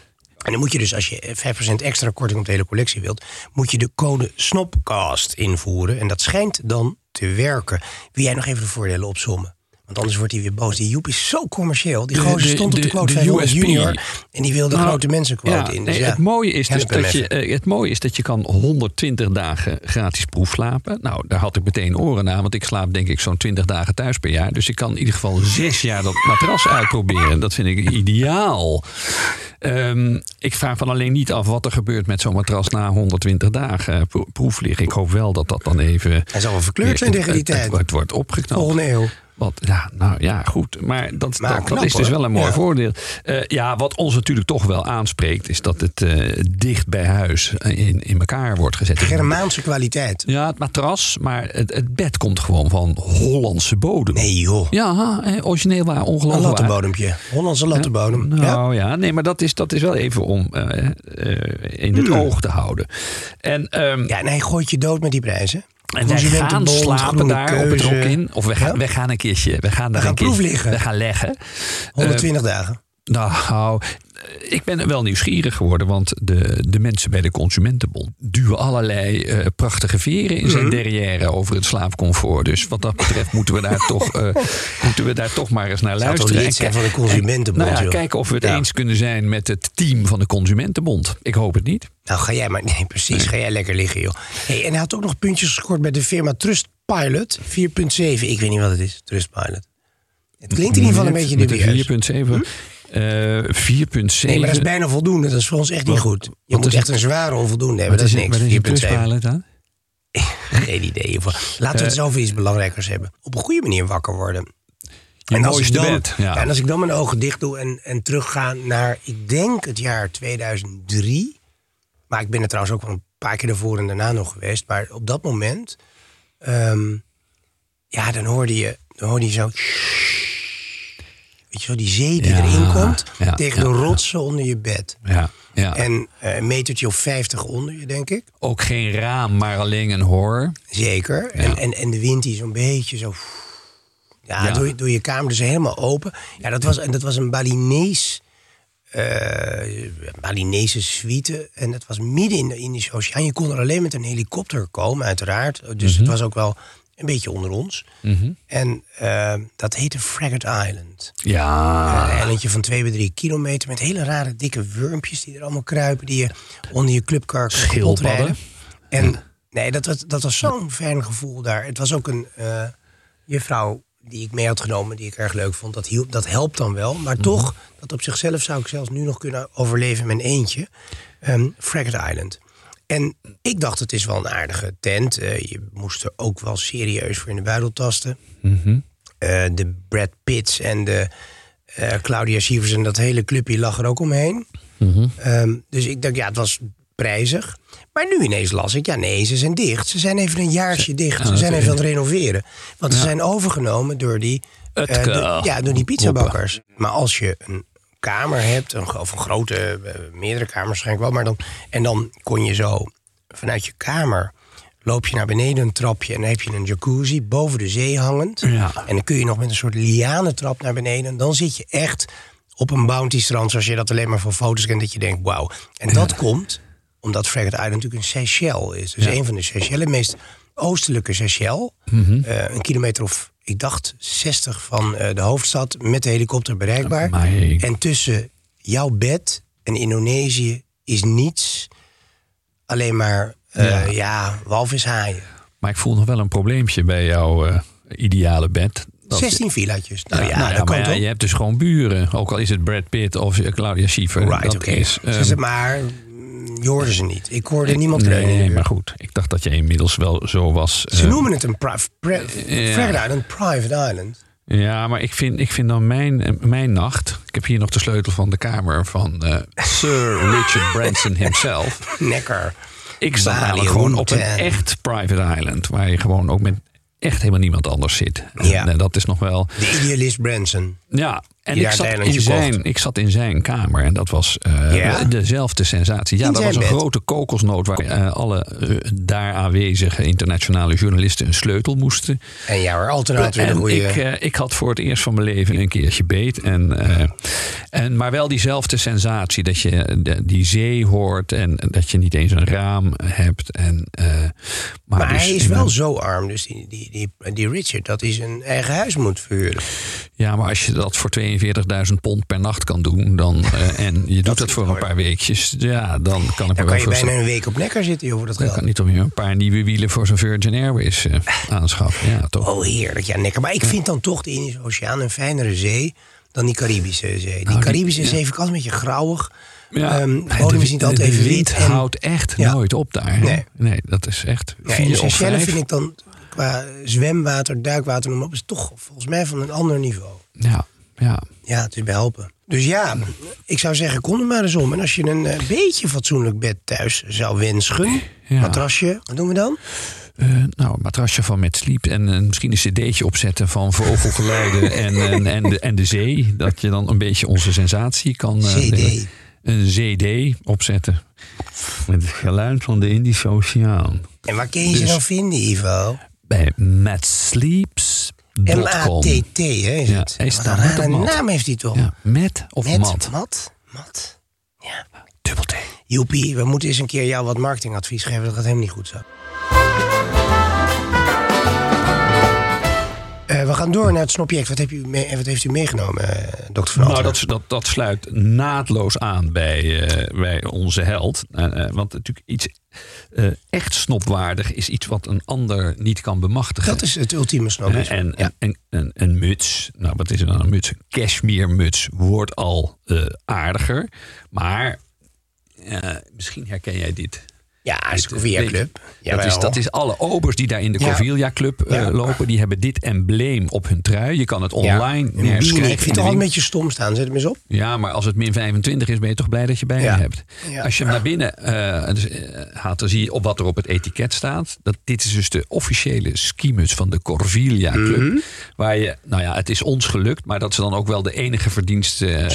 En dan moet je dus, als je 5% extra korting op de hele collectie wilt, moet je de code SNOPCAST invoeren. En dat schijnt dan te werken. Wil jij nog even de voordelen opzommen? Want anders wordt hij weer boos. Die Joep is zo commercieel. Die gozer stond op de, quote van. Junior. En die wilde Nou, grote mensenquote ja, in. Dus nee, ja, het, mooie is dus dat je, eh, het mooie is dat je kan 120 dagen gratis proef slapen. Nou, daar had ik meteen oren naar, want ik slaap denk ik zo'n 20 dagen thuis per jaar. Dus ik kan in ieder geval zes jaar dat matras uitproberen. Dat vind ik ideaal. Ehm, ik vraag van alleen niet af wat er gebeurt met zo'n matras na 120 dagen pro- proef liggen. Ik hoop wel dat dat dan even... Hij zal wel verkleurd zijn tegen die tijd. Het, het wordt opgeknapt. Volgende eeuw. Wat, ja, nou ja, goed. Maar dat, Maar dat, is dus wel een mooi Ja. voordeel. Eh, ja, wat ons natuurlijk toch wel aanspreekt, is dat het eh, dicht bij huis in, in elkaar wordt gezet. Germaanse kwaliteit. Ja, het matras, maar het, het bed komt gewoon van Hollandse bodem. Nee joh. Ja, eh, origineel waar, Een ongelooflijk waar. lattenbodempje. Hollandse lattenbodem. Ja. Nou ja. nee, maar dat is, dat is wel even om eh, eh, in het oog te houden. En, ehm, ja, en hij gooit je dood met die prijzen. En wij gaan slapen daar op het Keuze. Rokin. Of we gaan, Ja? we gaan een keertje. We gaan daar gaan een keertje-. We gaan leggen. 120 dagen. Nou, ik ben wel nieuwsgierig geworden, want de, de mensen bij de Consumentenbond duwen allerlei eh, prachtige veren in Mhm. zijn derrière over het slaapcomfort. Dus wat dat betreft moeten we daar toch, eh, moeten we daar toch maar eens naar luisteren. van de Consumentenbond, en, nou ja, kijken of we het Ja. eens kunnen zijn met het team van de Consumentenbond. Ik hoop het niet. Nou, ga jij maar. Nee, precies. Ga jij lekker liggen, joh. Hey, en hij had ook nog puntjes gescoord bij de firma Trustpilot 4.7. Ik weet niet wat het is, Trustpilot. Het klinkt in ieder geval een beetje dubieus. een 4.7. eh 4.7. Nee, maar dat is bijna voldoende. Dat is voor ons echt niet goed. Je moet echt een zware onvoldoende hebben. Dat is, niks. wat is een 4.7. Trustpilot dan? Geen idee. joh. Laten we het over iets belangrijkers hebben. Op een goede manier wakker worden. Je en als ik dan, bed. Ja. en als ik dan mijn ogen dicht doe en, en terugga naar, ik denk het jaar 2003. Maar ik ben er trouwens ook wel een paar keer ervoor en daarna nog geweest. Maar op dat moment, ehm, ja, dan hoorde je, dan hoorde je zo. Weet je wel, die zee die Ja, erin komt ja, tegen de rotsen onder je bed. ja, ja. En eh, een metertje of 50 onder je, denk ik. Ook geen raam, maar alleen een hoor. Zeker. En, en, en de wind die zo'n beetje zo... Ja. Door, je- door je kamer dus helemaal open. Ja, dat was, en dat was een Balinees... eh Balinese suite. En dat was midden in de Indische Oceaan. Je kon er alleen met een helikopter komen, uiteraard. Dus Mhm. het was ook wel een beetje onder ons. En eh, dat heette Fraggot Island. Ja. Een eilandje van twee bij drie kilometer... met hele rare dikke wurmpjes die er allemaal kruipen... die je onder je clubkar kapot rijden. En nee, dat was, dat was zo'n fijn gevoel daar. Het was ook een eh juffrouw die ik mee had genomen... die ik erg leuk vond. Dat, hielp, dat helpt dan wel. Maar toch, dat op zichzelf zou ik zelfs nu nog kunnen overleven met eentje. Fraggot Island. En ik dacht, het is wel een aardige tent. Eh, je moest er ook wel serieus voor in de buidel tasten. Eh, de Brad Pitts en de eh, Claudia Sievers en dat hele clubje lag er ook omheen. Ehm, dus ik dacht, ja, het was prijzig. Maar nu ineens las ik, ja nee, ze zijn dicht. Ze zijn even een jaartje dicht. Ze zijn even aan het renoveren. Want ze zijn overgenomen door die, de- ja, door die pizzabakkers. Maar als je een kamer hebt, een, of een grote, eh, meerdere kamers waarschijnlijk wel. Maar dan, en dan kon je zo vanuit je kamer... loop je naar beneden een trapje en dan heb je een jacuzzi boven de zee hangend. Ja. En dan kun je nog met een soort lianentrap naar beneden. En dan zit je echt op een bounty strand, zoals je dat alleen maar van foto's kent, dat je denkt, wauw. En dat komt omdat Fraggot Island natuurlijk een Seychelles is. Dus een van de Seychelles, meest oostelijke Seychelles. Mhm. Eh, een kilometer of, ik dacht, 60 van eh, de hoofdstad met de helikopter bereikbaar. En tussen jouw bed en Indonesië is niets, alleen maar, eh, Ja. ja, walvishaaien. Maar ik voel nog wel een probleempje bij jouw eh, ideale bed. Dat- 16 villaatjes. Nou ja, nou ja, dat kan ja, je hebt dus gewoon buren. Ook al is het Brad Pitt of Claudia Schiffer. Right, dat oké. is, Ze ehm, maar je hoorde ze niet. Ik hoorde niemand in de Nee, buurt. maar goed. Ik dacht dat je inmiddels wel zo was. Ze eh, noemen het een pri pri ja. Fraggot Island, Private Island. Ja, maar ik vind, ik vind dan mijn, eh, mijn nacht. Ik heb hier nog de sleutel van de kamer van eh, Sir Richard Branson himself. Nekker. Ik sta Bali namelijk gewoon op een echt private island. Waar je gewoon ook met echt helemaal niemand anders zit. Ja. En, dat is nog wel. De idealist Branson. Ja, En ik zat, in kocht. zijn, ik zat in zijn kamer en dat was eh, Ja? dezelfde sensatie. Ja, In dat was een bed? grote kokosnoot waar eh, alle eh, daar aanwezige internationale journalisten een sleutel moesten. En ja hoor, altijd weer een En goede... ik, ik had voor het eerst van mijn leven een keertje beet. En, eh, en, maar wel diezelfde sensatie dat je de- die zee hoort en dat je niet eens een raam hebt. En, eh, maar maar dus hij is wel een- zo arm, dus die, die, die, die Richard, dat hij zijn eigen huis moet verhuren. Ja, maar als je dat voor 42.000 pond per nacht kan doen. Dan, eh, en je doet dat, is voor een paar weekjes. Ja, dan kan ik me Dan wel kan je bijna een week op nekker zitten joh, voor dat Dan geld. kan niet toch weer een paar nieuwe wielen voor zo'n Virgin Airways eh, aanschaffen. Ja, toch? Oh, heerlijk. Ja, nekker. Maar ik vind dan toch de Indische Oceaan een fijnere zee dan die Caribische zee. Die die- Caribische zee vind ik altijd een beetje grauwig. Ja, maar bodem de- is niet altijd even wit. En, houdt echt Ja. nooit op daar. Nee. nee, dat is echt ja, vier vind ik dan qua zwemwater, duikwater, noem maar op, is toch volgens mij van een ander niveau. Ja, ja. Ja, het is behelpen. Dus ja, ik zou zeggen, kom er maar eens om. En als je een eh, beetje fatsoenlijk bed thuis zou wensen, Ja. matrasje, wat doen we dan? Eh, nou, een matrasje van met sleep en eh, misschien een cd'tje opzetten van vogelgeluiden en, en, en, de, en de zee. Dat je dan een beetje onze sensatie kan... eh, CD. Een CD opzetten. Met het geluid van de Indische Oceaan. En waar kun je ze dan vinden, Ivo? Bij matsleeps.com. M-A-T-T, hè? Is Ja, het? Wat een naam heeft hij toch? Ja, met of Met mat? mat. Mat. Ja. Dubbel T. Joepie, we moeten eens een keer jou wat marketingadvies geven. Dat gaat helemaal niet goed zo. We gaan door naar het snobject. Wat, heb u mee, wat heeft u meegenomen, eh, dokter Van Nou, dat, dat, dat sluit naadloos aan bij, eh, bij onze held. Eh, eh, want natuurlijk iets eh, echt snopwaardig is iets wat een ander niet kan bemachtigen. Dat is het ultieme snobisme. en, ja. en, en, een- muts, nou wat is er dan een muts? Een cashmeremuts wordt al eh, aardiger. Maar eh, misschien herken jij dit. Ja, de je, Club. Dat is, dat is alle obers die daar in de Ja. Corvilla Club eh, Ja. lopen. Die hebben dit embleem op hun trui. Je kan het online Een nergens krijgen. Ik vind in het al een beetje stom staan. Zet hem eens op. Ja, maar als het min 25 is, ben je toch blij dat je bij Ja. je hebt. Ja. Als je hem naar binnen dus, eh, haalt, dan zie je op wat er op het etiket staat. Dat, dit is dus de officiële skimuts van de Corvilla Club. Mhm. Waar je, nou ja, het is ons gelukt, maar dat is dan ook wel de enige verdienste. het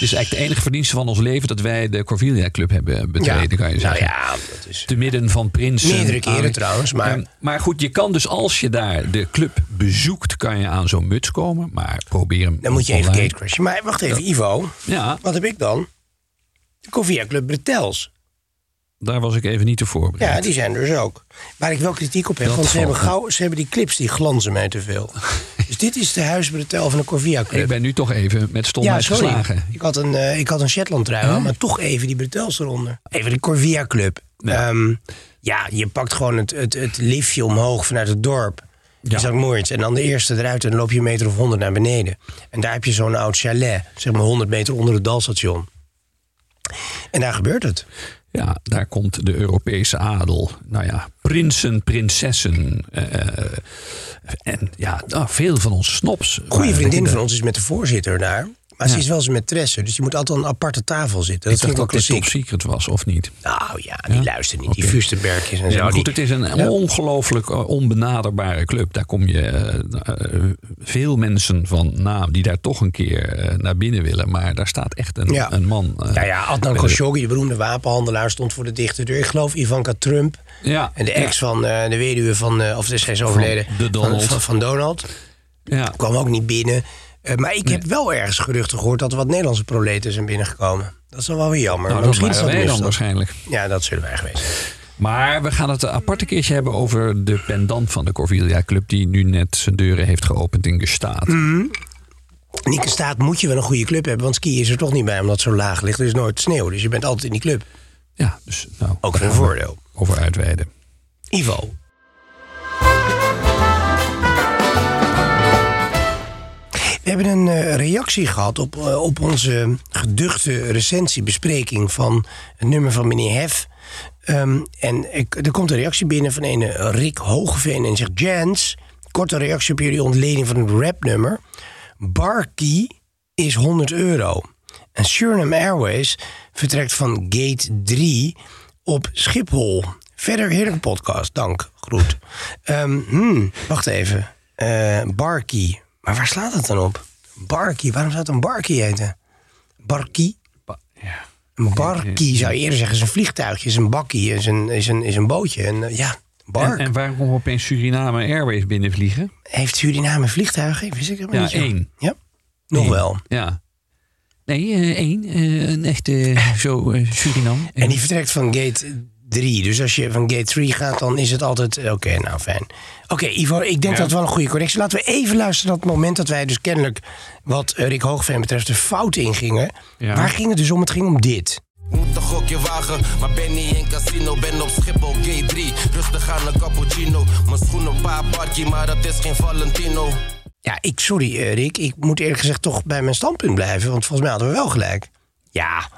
is eigenlijk de enige verdienste van ons leven dat wij de Corvilla Club hebben betreden, kan je nou zeggen. ja, dat is... Te midden van prinsen. Meerdere keren aan- trouwens, maar- Ehm, maar goed, je kan dus als je daar de club bezoekt, kan je aan zo'n muts komen. Maar probeer hem Dan moet je even online. gatecrashen. Maar wacht even, Ivo. Ja, Wat heb ik dan? De Covia Club Bretels. Daar was ik even niet te voorbereid. Ja, die zijn er dus ook. Waar ik wel kritiek op heb, Dat want ze hebben, gauw, ze hebben die clips die glanzen mij te veel. dus dit is de huisbretel van de Corvia Club. Ik ben nu toch even met stomheid geslagen. Ik had een, eh, ik had een Shetland trui, maar toch even die bretels eronder. Even de Corvia Club. Ja. Ja, ja je pakt gewoon het, het, het liftje omhoog vanuit het dorp. Ja. Is dat mooi. En dan de eerste eruit en dan loop je een meter of honderd naar beneden. En daar heb je zo'n oud chalet, zeg maar 100 meter onder het dalstation. En daar gebeurt het. Ja, daar komt de Europese adel. Nou ja, prinsen, prinsessen. eh, en ja, nou, veel van onze snops. Goede vriendin van ons is met de voorzitter daar. Maar ze is wel zijn maîtresse, dus die moet altijd aan een aparte tafel zitten. Dat Ik dacht wel dat dit top secret was, of niet? Nou ja, die luistert niet. Die Oké. Fusterbergjes en zo. goed, die- het is een ongelooflijk eh, onbenaderbare club. Daar kom je eh, eh, veel mensen van naam die daar toch een keer naar binnen willen. Maar daar staat echt een, een man. eh, Ja, ja, Adnan met- Khashoggi, de beroemde wapenhandelaar, stond voor de dichte deur. Ik geloof Ivanka Trump. Ja, En de ex van de weduwe van, of zij is overleden, de Donald. Van, van, van Donald. ja. Kwam ook niet binnen. Eh, maar ik heb wel ergens geruchten gehoord dat er wat Nederlandse proleten zijn binnengekomen. Dat is dan wel weer jammer. Nou, maar dat misschien is waren dat wij dan misstand. waarschijnlijk. Ja, dat zullen wij geweest zijn. Maar we gaan het een aparte keertje hebben over de pendant van de Corvilla Club. Die nu net zijn deuren heeft geopend in Gestaat. Mm. Nieke Staat moet je wel een goede club hebben, want skiën is er toch niet bij omdat het zo laag ligt. Er is nooit sneeuw, dus je bent altijd in die club. Ja, dus nou. Ook een voordeel. Over uitweiden. Ivo. We hebben een eh, reactie gehad op, eh, op onze geduchte recensiebespreking van het nummer van meneer Hef. Ehm, en er komt een reactie binnen van een Rick Hogeveen en zegt... Jans, korte reactie op jullie ontleding van het rapnummer. Barkey is 100 euro. En Suriname Airways vertrekt van gate 3 op Schiphol. Verder heerlijke podcast, dank, groet. Ehm, hmm, wacht even. Eh Barkey, maar waar slaat het dan op? Barkie, waarom zou het een barkie heten? Barkie? Ba- ja. Een barkie zou je eerder zeggen, is een vliegtuigje, is een bakkie, is een, is een, is een bootje. En, eh, ja, bark. En, en waarom komt opeens Suriname Airways binnenvliegen? Heeft Suriname vliegtuigen? Wist ik helemaal Ja, niet zo. één. Ja, nog Eén. wel. Ja. Nee, eh, één. eh, een echte zo Suriname. En die vertrekt van gate 3. Dus als je van gate 3 gaat, dan is het altijd... eh, Oké, nou fijn. Oké, Ivo, ik denk Ja. dat het wel een goede correctie. Laten we even luisteren naar het moment dat wij dus kennelijk... wat eh, Rick Hoogveen betreft de fout ingingen. Ja. Waar ging het dus om? Het ging om dit. Moet een gokje wagen, maar ben niet in casino. Ben op Schiphol, gate 3. Rustig aan een cappuccino. Mijn schoenen een paar barkie, maar dat is geen Valentino. Ja, ik, sorry eh, Rick, ik moet eerlijk gezegd toch bij mijn standpunt blijven. Want volgens mij hadden we wel gelijk. Ja,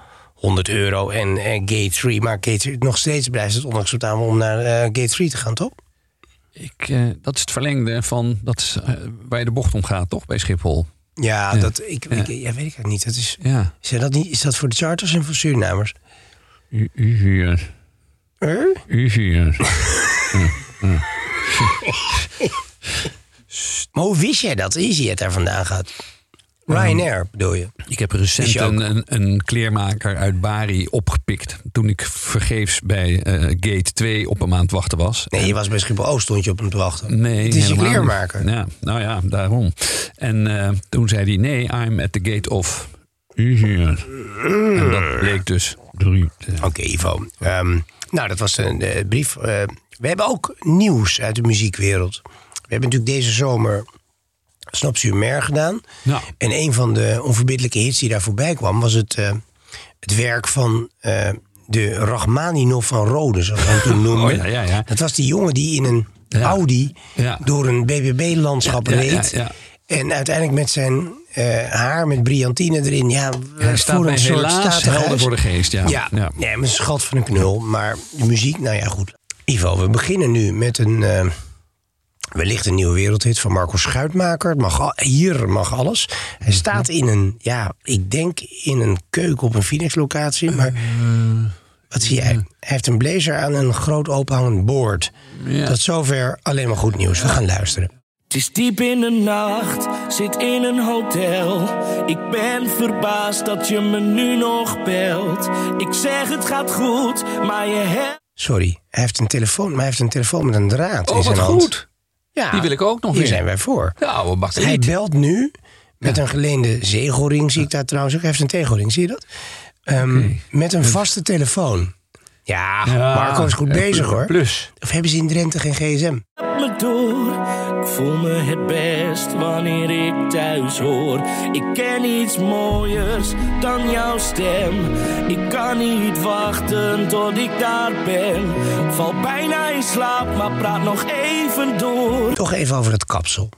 100 euro en eh, gate 3. Maar gate 3, nog steeds blijft het onacceptabel om naar eh, gate 3 te gaan, toch? Ik, eh, dat is het verlengde van dat is, eh, waar je de bocht om gaat, toch? Bij Schiphol. Ja, Ja. Dat, ik, ik, Ja. weet ik eigenlijk niet. Dat is, Ja. is, dat niet. is dat voor de charters en voor Surinamers? U, u hier. Huh? U hier. Maar hoe wist jij dat EasyJet daar vandaan gaat? Ryanair bedoel je? Ik heb recent een, een, een kleermaker uit Bari opgepikt. Toen ik vergeefs bij eh, gate 2 op een maand wachten was. Nee, je was bij Schiphol Oost, stond je op hem te wachten. Nee, Het is je niet. kleermaker. Ja, nou ja, daarom. En eh, toen zei hij: Nee, I'm at the gate of. En dat bleek dus drie. Oké, Ivo. Ehm, nou, dat was een eh, brief. We hebben ook nieuws uit de muziekwereld. We hebben natuurlijk deze zomer Snap sur Mer gedaan. Nou. En een van de onverbiddelijke hits die daar voorbij kwam... was het, eh, het werk van eh, de Rachmaninov van Rode, zoals we hem toen noemden. Oh, ja, ja, ja. Dat was die jongen die in een Ja. Audi Ja. door een BBB-landschap Ja, ja, reed. ja, ja. En uiteindelijk met zijn eh, haar met brillantine erin. Ja, Hij staat voor een soort helder voor de geest. Ja. Ja, ja. Nee, maar een schat van een knul. Maar de muziek, nou ja, goed. Ivo, we beginnen nu met een... wellicht een nieuwe wereldhit van Marco Schuitmaker. Het mag al- hier mag alles. Hij staat in een, ja, ik denk in een keuken op een Phoenix-locatie. Maar wat zie jij? Hij heeft een blazer aan en een groot openhangend boord. Tot zover alleen maar goed nieuws. We gaan luisteren. Het is diep in de nacht, zit in een hotel. Ik ben verbaasd dat je me nu nog belt. Ik zeg het gaat goed, maar je hebt. Sorry, hij heeft een telefoon, maar hij heeft een telefoon met een draad in Oh, zijn wat hand. goed. Ja, Die wil ik ook nog Hier weer. zijn wij voor. Ja, we wachten Hij niet. belt nu met een geleende zegelring, zie ik daar trouwens ook. Hij heeft een tegelring, zie je dat? Ehm, Met een vaste telefoon. Ja, Ja, Marco is goed bezig hoor. Plus. Of hebben ze in Drenthe geen gsm? me door. Ik voel me het best wanneer ik thuis hoor. Ik ken iets mooiers dan jouw stem. Ik kan niet wachten tot ik daar ben. Val bijna in slaap, maar praat nog even door. Toch even over het kapsel.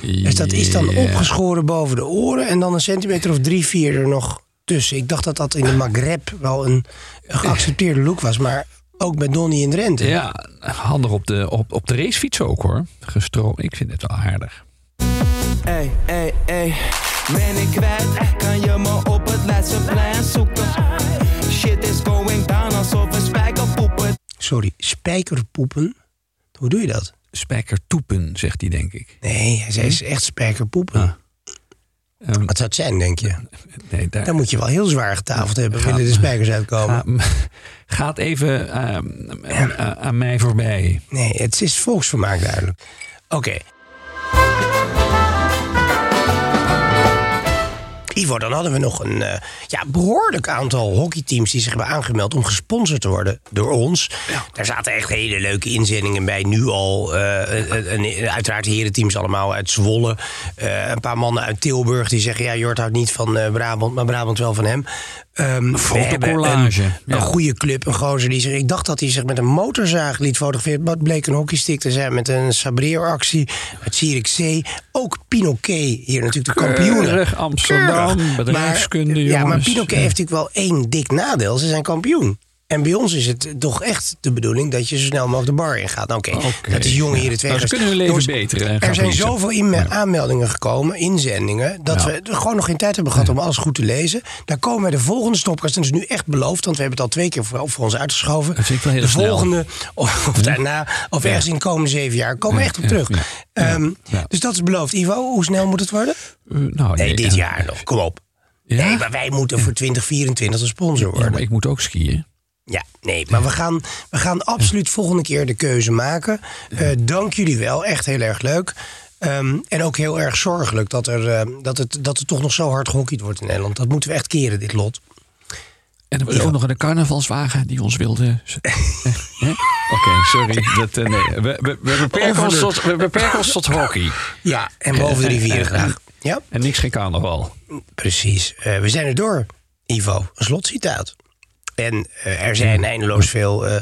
Dus dat is dan opgeschoren boven de oren en dan een centimeter of drie, vier er nog tussen. Ik dacht dat dat in de Maghreb wel een, een geaccepteerde look was, maar ook bij Donnie in Drenthe. Ja, handig op de, op, op de racefiets ook hoor. Ik vind het wel aardig. Ey, ey, ey. Ben ik kwijt, kan je me op het Leidseplein zoeken. Shit is going down alsof we spijkerpoepen. Sorry, spijkerpoepen? Hoe doe je dat? Spijkertoepen, zegt hij, denk ik. Nee, hij zei echt spijkerpoepen. Ah. Ehm, Wat zou het zijn, denk je? nee, daar, Dan moet je wel heel zwaar getafeld hebben, willen de spijkers uitkomen. Ga- gaat even ehm, aan, aan mij voorbij. Nee, het is volksvermaak duidelijk. Oké. Ivo, dan hadden we nog een eh, ja, behoorlijk aantal hockeyteams die zich hebben aangemeld om gesponsord te worden door ons. Daar zaten echt hele leuke inzendingen bij. Nu al, eh, een- uiteraard herenteams allemaal uit Zwolle. Eh, een paar mannen uit Tilburg die zeggen: ja, Jort houdt niet van Brabant, maar Brabant wel van hem. Hebben fotocollage, Een, ja. een goede club, een gozer die zich. Ik dacht dat hij zich met een motorzaag liet fotograferen. Maar het bleek een hockeystick te zijn met een sabreeractie uit Zierikzee. Ook Pinoquet, hier natuurlijk de kampioenen. Keurig, Amsterdam, Keurig. bedrijfskunde, maar, Ja, maar. Pinoquet Ja. heeft natuurlijk wel één dik nadeel. Ze zijn kampioen. En bij ons is het toch echt de bedoeling dat je zo snel mogelijk de bar ingaat. Nou, Oké, dat is jongen hier de twee. Nou, kunnen hun leven Jongens, beteren. en Er zijn zoveel in aanmeldingen gekomen, inzendingen, dat Ja. we gewoon nog geen tijd hebben gehad om alles goed te lezen. Daar komen we de volgende stopkast. En dat is nu echt beloofd, want we hebben het al twee keer voor, voor ons uitgeschoven. De volgende, of, of daarna, of Ja. ergens in de komende zeven jaar, komen we echt op terug. Ehm. Dus dat is beloofd. Ivo, hoe snel moet het worden? Eh, nou, Nee, dit jaar nog. Kom op. Nee, maar wij moeten voor 2024 een sponsor Ja, worden. maar ik moet ook skiën. Ja, nee, maar we gaan, we gaan absoluut volgende keer de keuze maken. Eh, dank jullie wel, echt heel erg leuk. Ehm, en ook heel erg zorgelijk dat er, eh, dat, het, dat er toch nog zo hard gehockeyd wordt in Nederland. Dat moeten we echt keren, dit lot. En er was ook nog een carnavalswagen die ons wilde. Eh? Oké, sorry. Dat, eh, nee. we, we, we, beperken ons tot, we beperken ons tot hockey. Ja, en boven de rivieren graag. Ja, En niks geen carnaval. precies. Eh, we zijn er door, Ivo. Een slotcitaat. En eh, er zijn eindeloos veel eh,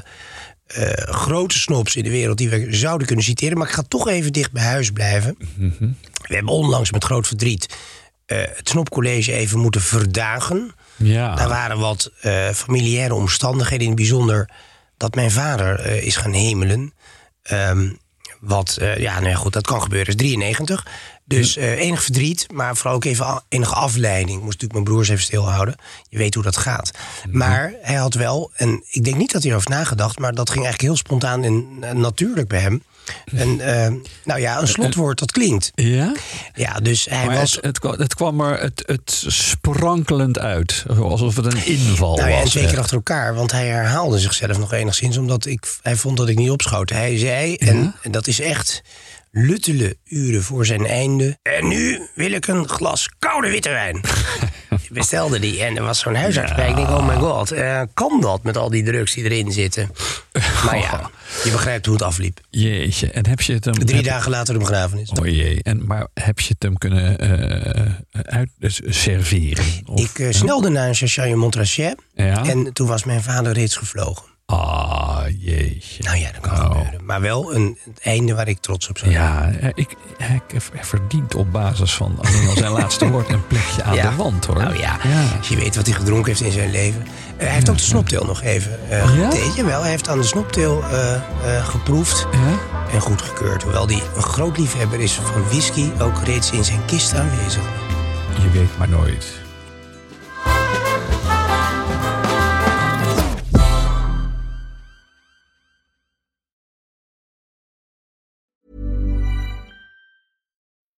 eh, grote snops in de wereld die we zouden kunnen citeren. Maar ik ga toch even dicht bij huis blijven. We hebben onlangs met groot verdriet het Snopcollege even moeten verdagen. Ja. Daar waren wat eh, familiaire omstandigheden. In het bijzonder dat mijn vader is gaan hemelen. Ehm, wat, eh, ja, nou ja, goed, dat kan gebeuren. is 93. Dus eh, enig verdriet, maar vooral ook even enige afleiding. Ik moest natuurlijk mijn broers even stilhouden. Je weet hoe dat gaat. Maar hij had wel, en ik denk niet dat hij erover nagedacht... maar dat ging eigenlijk heel spontaan en eh, natuurlijk bij hem. En, eh, nou ja, een slotwoord, dat klinkt. Ja? Ja, dus hij Maar was... het, het, kwam- het kwam er het, het sprankelend uit. Alsof het een inval Nou ja, en was. keer eh. achter elkaar, want hij herhaalde zichzelf nog enigszins, omdat ik, hij vond dat ik niet opschoot. Hij zei, en, en dat is echt luttele uren voor zijn einde. En nu wil ik een glas koude witte wijn. Bestelde die en er was zo'n huisarts bij. Ik denk, oh my god, eh, kan dat met al die drugs die erin zitten? Maar ja, je begrijpt hoe het afliep. Jeetje. En heb je het hem... Drie heb- dagen later de begrafenis. Oh jee. En, maar heb je het hem kunnen eh uit dus serveren? Of- Ik snelde naar een Chachai Montrachet Ja? en toen was mijn vader reeds gevlogen. Ah, jeetje. Nou ja, dat kan Oh. gebeuren. Maar wel een, het einde waar ik trots op zou zijn. Ja, eh, ik, hij, hij verdient op basis van alleen al zijn laatste woord een plekje aan Ja. de wand hoor. Nou ja, ja. als je weet wat hij gedronken heeft in zijn leven. Eh, hij heeft ook de snopteel nog even uh. Jawel, hij heeft aan de snopteel eh, eh, geproefd Ja? en goedgekeurd. Hoewel hij een groot liefhebber is van whisky, ook reeds in zijn kist aanwezig. Je weet maar nooit.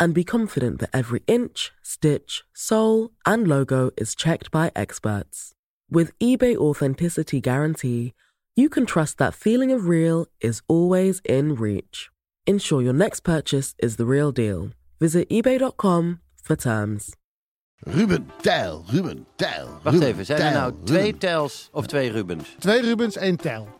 and be confident that every inch, stitch, sole, and logo is checked by experts. With eBay Authenticity Guarantee, you can trust that feeling of real is always in reach. Ensure your next purchase is the real deal. Visit eBay.com for terms. Ruben Tijl, Ruben Tijl. Wacht Ruben even, zijn er Tijl, nou twee Ruben. Tels of twee Rubens? Twee Rubens, één tel.